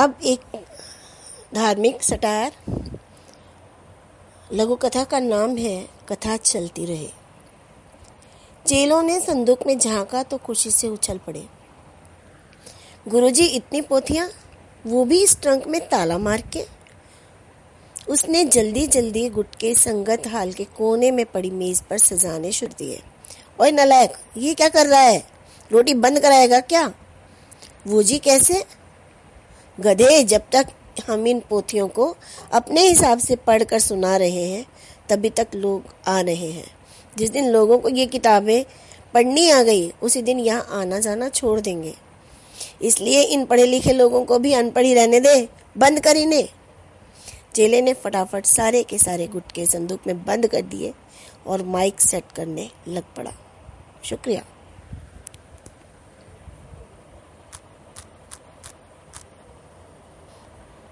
अब एक धार्मिक सटायर लघु कथा का नाम है, कथा चलती रहे। चेलों ने संदूक में झांका तो खुशी से उछल पड़े। गुरुजी इतनी पोथियाँ, वो भी इस ट्रंक में ताला मार के। उसने जल्दी जल्दी गुटके संगत हाल के कोने में पड़ी मेज पर सजाने शुरू दिए। ओए नलायक, ये क्या कर रहा है? रोटी बंद कराएगा क्या? वो जी कैसे? गधे जब तक हम इन पोथियों को अपने हिसाब से पढ़कर सुना रहे हैं, तभी तक लोग आ रहे हैं। जिस दिन लोगों को ये किताबें पढ़नी आ गई, उसी दिन यहाँ आना जाना छोड़ देंगे। इसलिए इन पढ़े लिखे लोगों को भी अनपढ़ ही रहने दे, बंद कर इन्हें। चेले ने फटाफट सारे के सारे गुटके संदूक में बंद कर दिए और माइक सेट करने लग पड़ा। शुक्रिया।